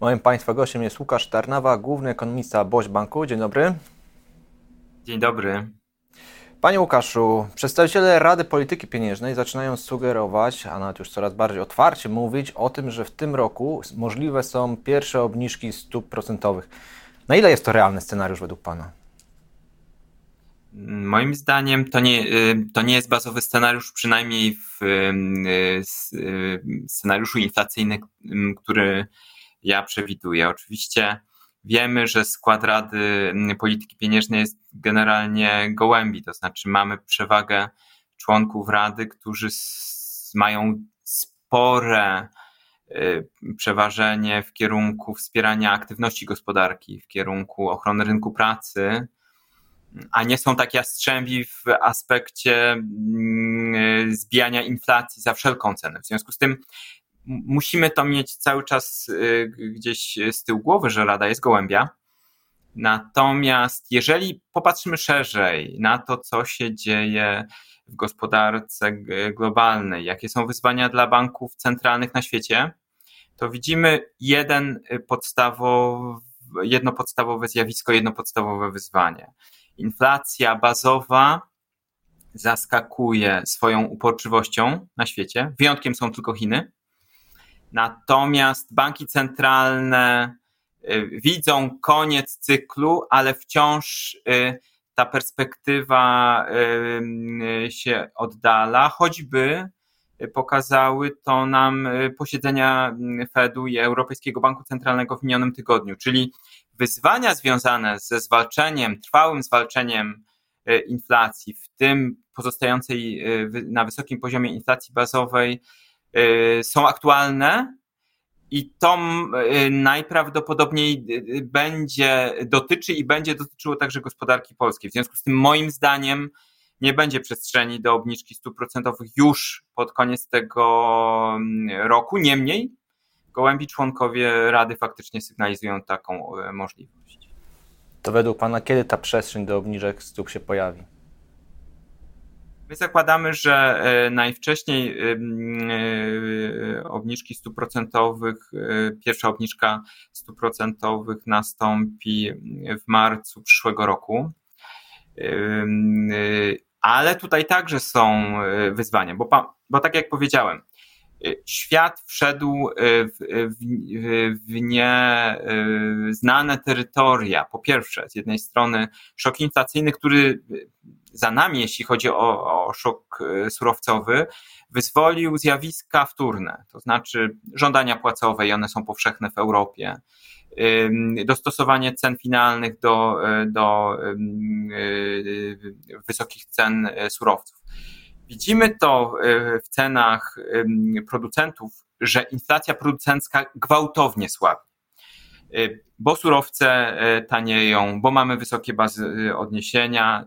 Moim Państwa gościem jest Łukasz Tarnawa, główny ekonomista Boś Banku. Dzień dobry. Dzień dobry. Panie Łukaszu, przedstawiciele Rady Polityki Pieniężnej zaczynają sugerować, a nawet już coraz bardziej otwarcie mówić o tym, że w tym roku możliwe są pierwsze obniżki stóp procentowych. Na ile jest to realny scenariusz według Pana? Moim zdaniem to nie, y, to nie jest bazowy scenariusz, przynajmniej w y, y, scenariuszu inflacyjnym, który ja przewiduję. Oczywiście wiemy, że skład Rady Polityki Pieniężnej jest generalnie gołębi, to znaczy mamy przewagę członków Rady, którzy mają spore przeważenie w kierunku wspierania aktywności gospodarki, w kierunku ochrony rynku pracy, a nie są tak jastrzębi w aspekcie zbijania inflacji za wszelką cenę. W związku z tym musimy to mieć cały czas y, gdzieś z tyłu głowy, że Rada jest gołębia. Natomiast jeżeli popatrzymy szerzej na to, co się dzieje w gospodarce globalnej, jakie są wyzwania dla banków centralnych na świecie, to widzimy jeden podstawowy, jedno podstawowe zjawisko, jedno podstawowe wyzwanie inflacja bazowa zaskakuje swoją uporczywością na świecie. Wyjątkiem są tylko Chiny. Natomiast banki centralne y, widzą koniec cyklu, ale wciąż y, ta perspektywa y, się oddala, choćby pokazały to nam posiedzenia Fedu i Europejskiego Banku Centralnego w minionym tygodniu, czyli wyzwania związane ze zwalczeniem, trwałym zwalczeniem inflacji, w tym pozostającej na wysokim poziomie inflacji bazowej, są aktualne i to najprawdopodobniej będzie dotyczy i będzie dotyczyło także gospodarki polskiej. W związku z tym, moim zdaniem, nie będzie przestrzeni do obniżki stóp procentowych już pod koniec tego roku. Niemniej, gołębi członkowie Rady faktycznie sygnalizują taką możliwość. To według Pana kiedy ta przestrzeń do obniżek stóp się pojawi? My zakładamy, że e, najwcześniej e, obniżki stóp procentowych, pierwsza obniżka stóp procentowych nastąpi w marcu przyszłego roku. Ale tutaj także są wyzwania, bo, bo tak jak powiedziałem, świat wszedł e, w, w, w nieznane terytoria. Po pierwsze, z jednej strony szok inflacyjny, który za nami, jeśli chodzi o, o szok e, surowcowy, wyzwolił zjawiska wtórne, to znaczy żądania płacowe, i one są powszechne w Europie, dostosowanie cen finalnych do, e, do wysokich cen surowców. Widzimy to e, w cenach producentów, że inflacja producencka gwałtownie słabi, e, bo surowce e, tanieją, bo mamy wysokie bazy odniesienia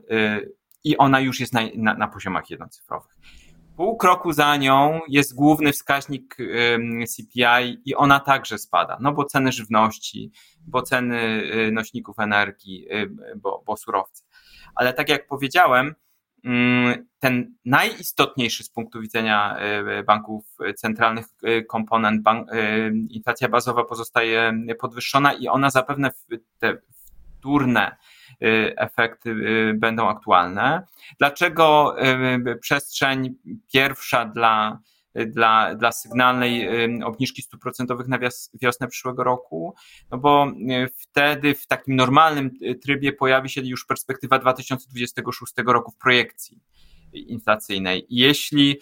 i ona już jest na, na, na poziomach jednocyfrowych. Pół kroku za nią jest główny wskaźnik CPI i ona także spada, no bo ceny żywności, bo ceny nośników energii, bo, bo surowce. Ale tak jak powiedziałem, Mm, ten najistotniejszy z punktu widzenia e, banków centralnych komponent, bank, inflacja bazowa pozostaje podwyższona i ona zapewne te wtórne efekty będą aktualne. Dlaczego przestrzeń pierwsza dla dla, dla sygnalnej obniżki stóp procentowych na wiosnę przyszłego roku, no bo wtedy w takim normalnym y, trybie pojawi się już perspektywa 2026 roku w projekcji inflacyjnej. Jeśli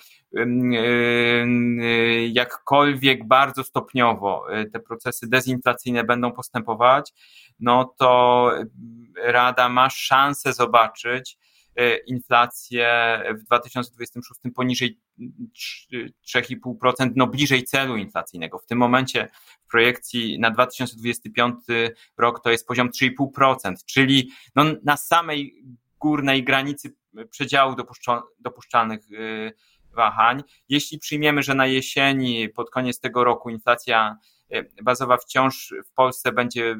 jakkolwiek bardzo stopniowo y, te procesy dezinflacyjne będą postępować, no to Rada ma szansę zobaczyć, inflację w 2026 poniżej 3,5%, no bliżej celu inflacyjnego. W tym momencie w projekcji na 2025 rok to jest poziom 3,5%, czyli no na samej górnej granicy przedziału dopuszczalnych wahań. Jeśli przyjmiemy, że na jesieni, pod koniec tego roku inflacja E, bazowa wciąż w Polsce będzie e,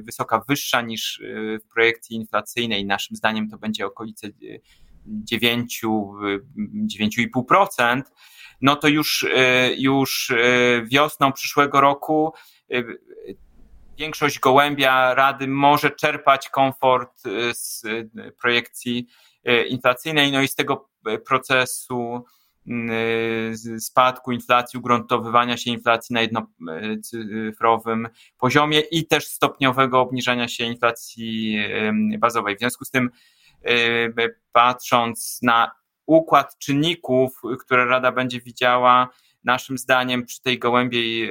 wysoka, wyższa niż e, w projekcji inflacyjnej. Naszym zdaniem to będzie okolice 9, 9,5%, no to już, już wiosną przyszłego roku większość gołębia Rady może czerpać komfort z projekcji inflacyjnej, no i z tego procesu spadku inflacji, ugruntowywania się inflacji na jednocyfrowym poziomie i też stopniowego obniżania się inflacji bazowej. W związku z tym, patrząc na układ czynników, które Rada będzie widziała, naszym zdaniem przy tej gołębiej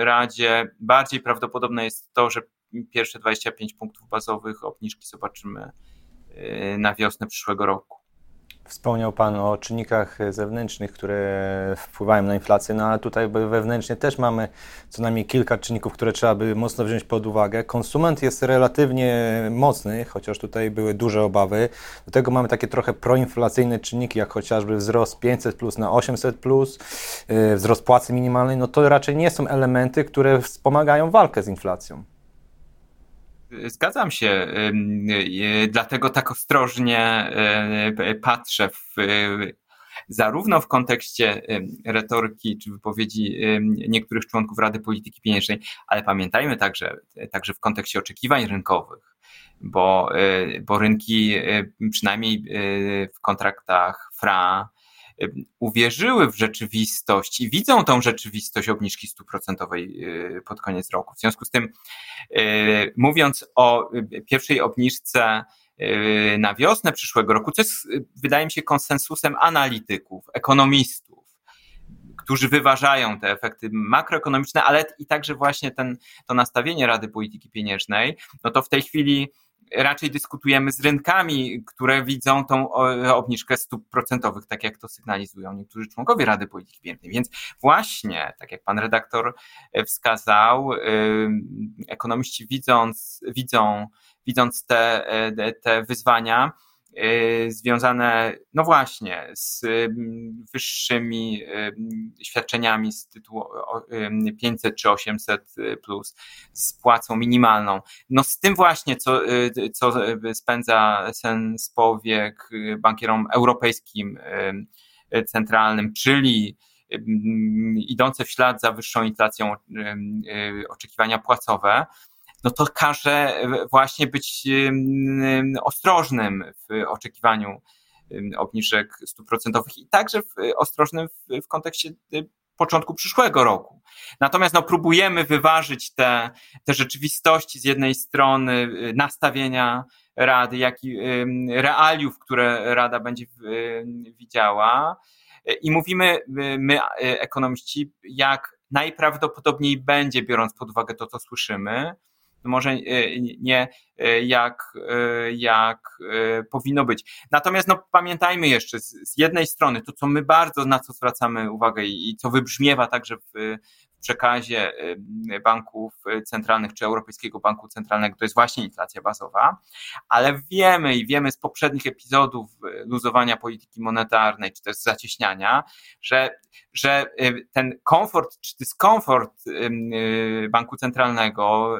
Radzie bardziej prawdopodobne jest to, że pierwsze 25 punktów bazowych obniżki zobaczymy na wiosnę przyszłego roku. Wspomniał Pan o czynnikach zewnętrznych, które wpływają na inflację, no ale tutaj wewnętrznie też mamy co najmniej kilka czynników, które trzeba by mocno wziąć pod uwagę. Konsument jest relatywnie mocny, chociaż tutaj były duże obawy. Do tego mamy takie trochę proinflacyjne czynniki, jak chociażby wzrost 500 plus na 800 plus, yy, wzrost płacy minimalnej. No to raczej nie są elementy, które wspomagają walkę z inflacją. Zgadzam się, dlatego tak ostrożnie patrzę w, zarówno w kontekście retoryki czy wypowiedzi niektórych członków Rady Polityki Pieniężnej, ale pamiętajmy także, także w kontekście oczekiwań rynkowych, bo, bo rynki przynajmniej w kontraktach FRA uwierzyły w rzeczywistość i widzą tą rzeczywistość obniżki stuprocentowej y, pod koniec roku. W związku z tym, y, mówiąc o y, pierwszej obniżce na wiosnę przyszłego roku, co jest, wydaje mi się, konsensusem analityków, ekonomistów, którzy wyważają te efekty makroekonomiczne, ale i także właśnie ten, to nastawienie Rady Polityki Pieniężnej, no to w tej chwili raczej dyskutujemy z rynkami, które widzą tą obniżkę stóp procentowych, tak jak to sygnalizują niektórzy członkowie Rady Polityki Pieniężnej. Więc właśnie, tak jak pan redaktor e, wskazał, e, ekonomiści widząc, widzą, widząc te, e, te wyzwania, związane, no właśnie, z mm, wyższymi y, świadczeniami z tytułu 500 czy 800 y, plus, z płacą minimalną. No z tym właśnie, co, co spędza sen z powiek bankierom europejskim centralnym, czyli idące w ślad za wyższą inflacją oczekiwania płacowe, no to każe właśnie być ostrożnym w oczekiwaniu obniżek stóp procentowych i także ostrożnym w, w kontekście y, początku przyszłego roku. Natomiast no, próbujemy wyważyć te, te rzeczywistości z jednej strony y, nastawienia Rady, jak i realiów, które Rada będzie widziała. I mówimy my, ekonomiści, jak najprawdopodobniej będzie, biorąc pod uwagę to, co słyszymy, może e, nie e, jak, e, jak powinno być. Natomiast no, pamiętajmy jeszcze, z, z jednej strony to, co my bardzo na co zwracamy uwagę i, i co wybrzmiewa także w, przekazie banków centralnych czy Europejskiego Banku Centralnego to jest właśnie inflacja bazowa, ale wiemy i wiemy z poprzednich epizodów luzowania polityki monetarnej czy też zacieśniania, że, że ten komfort czy dyskomfort banku centralnego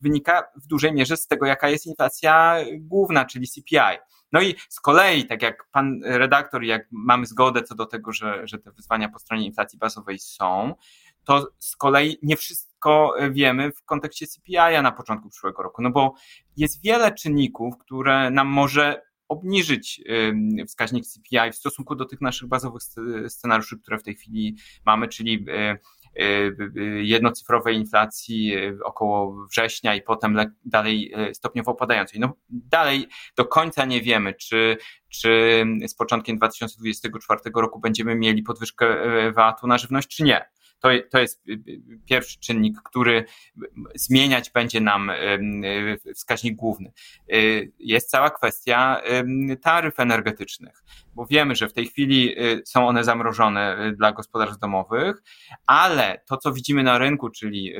wynika w dużej mierze z tego, jaka jest inflacja główna, czyli CPI. No i z kolei, tak jak pan redaktor, jak mamy zgodę co do tego, że, że te wyzwania po stronie inflacji bazowej są, to z kolei nie wszystko wiemy w kontekście CPI na początku przyszłego roku, no bo jest wiele czynników, które nam może obniżyć wskaźnik CPI w stosunku do tych naszych bazowych scenariuszy, które w tej chwili mamy, czyli jednocyfrowej inflacji około września i potem dalej stopniowo opadającej. No dalej do końca nie wiemy, czy, czy z początkiem 2024 roku będziemy mieli podwyżkę VAT-u na żywność, czy nie. To, to jest y, y, pierwszy czynnik, który zmieniać będzie nam y, wskaźnik główny. Jest cała kwestia taryf energetycznych, bo wiemy, że w tej chwili są one zamrożone dla gospodarstw domowych, ale to, co widzimy na rynku, czyli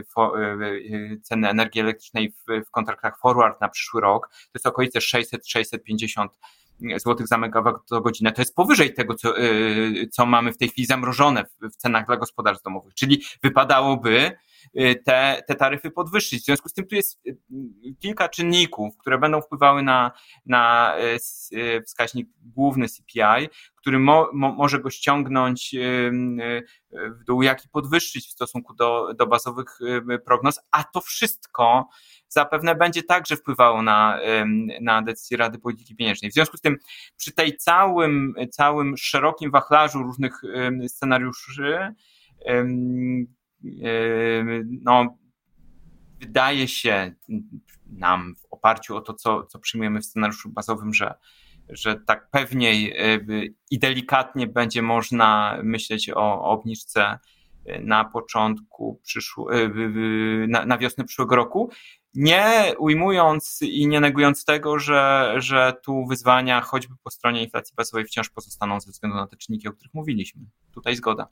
ceny energii elektrycznej w, kontraktach forward na przyszły rok, to jest okolice 600-650 złotych za megawattogodzinę. To jest powyżej tego, co, y, co mamy w tej chwili zamrożone w cenach dla gospodarstw domowych. Czyli wypadałoby te, te taryfy podwyższyć. W związku z tym tu jest kilka czynników, które będą wpływały na, na wskaźnik główny CPI, który mo, mo, może go ściągnąć w dół, jak i podwyższyć w stosunku do, do bazowych prognoz, a to wszystko zapewne będzie także wpływało na, na decyzję Rady Polityki Pieniężnej. W związku z tym przy tej całym, całym szerokim wachlarzu różnych scenariuszy no, wydaje się nam w oparciu o to, co, co przyjmujemy w scenariuszu bazowym, że, że tak pewniej i delikatnie będzie można myśleć o obniżce na początku przyszło, na, na wiosnę przyszłego roku nie ujmując i nie negując tego, że, że tu wyzwania choćby po stronie inflacji bazowej wciąż pozostaną ze względu na te czynniki, o których mówiliśmy. Tutaj zgoda.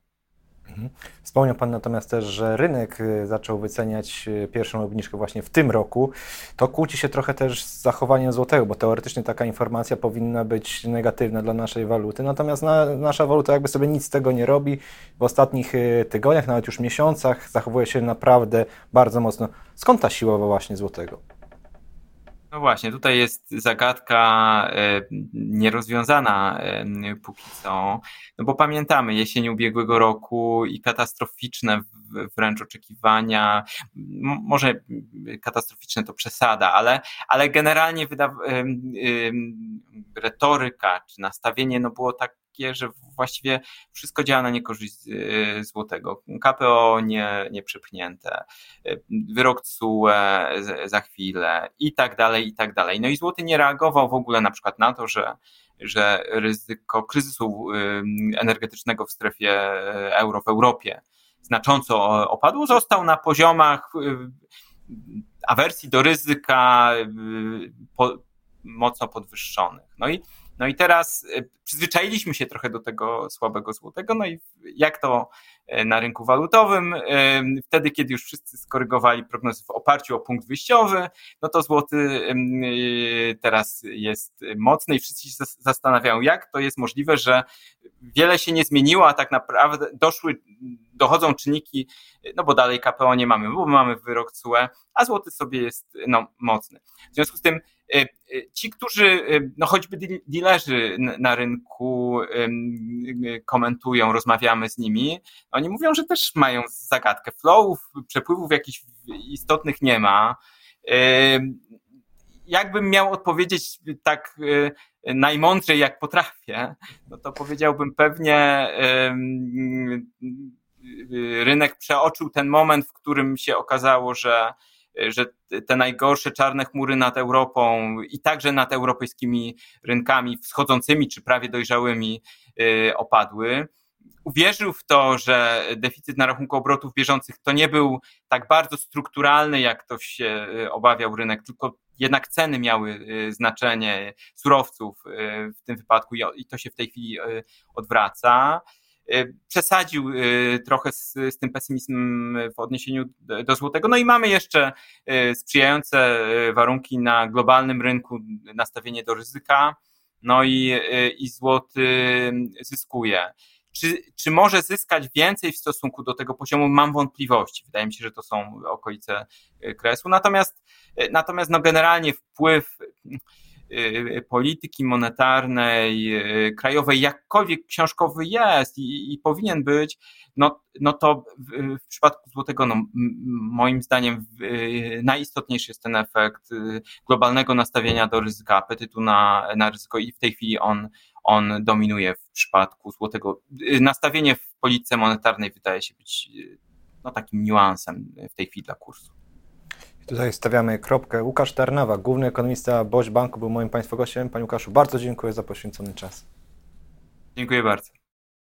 Mhm. Wspomniał Pan natomiast też, że rynek y, zaczął wyceniać y, pierwszą obniżkę właśnie w tym roku. To kłóci się trochę też z zachowaniem złotego, bo teoretycznie taka informacja powinna być negatywna dla naszej waluty, natomiast na, nasza waluta jakby sobie nic z tego nie robi. W ostatnich y, tygodniach, nawet już miesiącach zachowuje się naprawdę bardzo mocno. Skąd ta siła właśnie złotego? No właśnie, tutaj jest zagadka e, nierozwiązana e, póki co, no bo pamiętamy jesień ubiegłego roku i katastroficzne wręcz oczekiwania, może katastroficzne to przesada, ale, ale generalnie wyda, retoryka czy nastawienie no było tak takie, że właściwie wszystko działa na niekorzyść y, złotego. KPO nie, nie przepchnięte, y, wyrok CUE za chwilę i tak dalej, i tak dalej. No i złoty nie reagował w ogóle na przykład na to, że że ryzyko kryzysu y, energetycznego w strefie euro w Europie znacząco opadło, został na poziomach awersji do ryzyka mocno podwyższonych. No i no i teraz e, przyzwyczailiśmy się trochę do tego słabego złotego, no i jak to na rynku walutowym, e, wtedy kiedy już wszyscy skorygowali prognozy w oparciu o punkt wyjściowy, no to złoty teraz jest mocny i wszyscy się zastanawiają, jak to jest możliwe, że wiele się nie zmieniło, a tak naprawdę doszły, dochodzą czynniki, no bo dalej KPO nie mamy, bo mamy wyrok CUE, a złoty sobie jest no, mocny. W związku z tym E, e, ci, którzy, e, no choćby dealerzy na rynku komentują, rozmawiamy z nimi, oni mówią, że też mają zagadkę flowów, przepływów jakichś istotnych nie ma. Jakbym miał odpowiedzieć tak najmądrzej jak potrafię, no to powiedziałbym pewnie rynek przeoczył ten moment, w którym się okazało, że że te najgorsze czarne chmury nad Europą i także nad europejskimi rynkami wschodzącymi czy prawie dojrzałymi y, opadły. Uwierzył w to, że deficyt na rachunku obrotów bieżących to nie był tak bardzo strukturalny, jak to się y, obawiał rynek, tylko jednak ceny miały y, znaczenie surowców w tym wypadku i to się w tej chwili odwraca. Y, przesadził y, trochę z, z, tym pesymizmem w odniesieniu do złotego. No i mamy jeszcze y, sprzyjające warunki na globalnym rynku, nastawienie do ryzyka, no i, i złoty zyskuje. Czy, czy może zyskać więcej w stosunku do tego poziomu? Mam wątpliwości. Wydaje mi się, że to są okolice kresu. Natomiast, natomiast no generalnie wpływ Y, polityki monetarnej y, krajowej, jakkolwiek książkowy jest i, i powinien być, no, no to w, w przypadku złotego, no, moim zdaniem najistotniejszy jest ten efekt y, globalnego nastawienia do ryzyka, apetytu na, na ryzyko i w tej chwili on, on dominuje w przypadku złotego. Nastawienie w polityce monetarnej wydaje się być no, takim niuansem w tej chwili dla kursu. Tutaj stawiamy kropkę. Łukasz Tarnawa, główny ekonomista Boś Banku, był moim Państwa gościem. Panie Łukaszu, bardzo dziękuję za poświęcony czas. Dziękuję bardzo.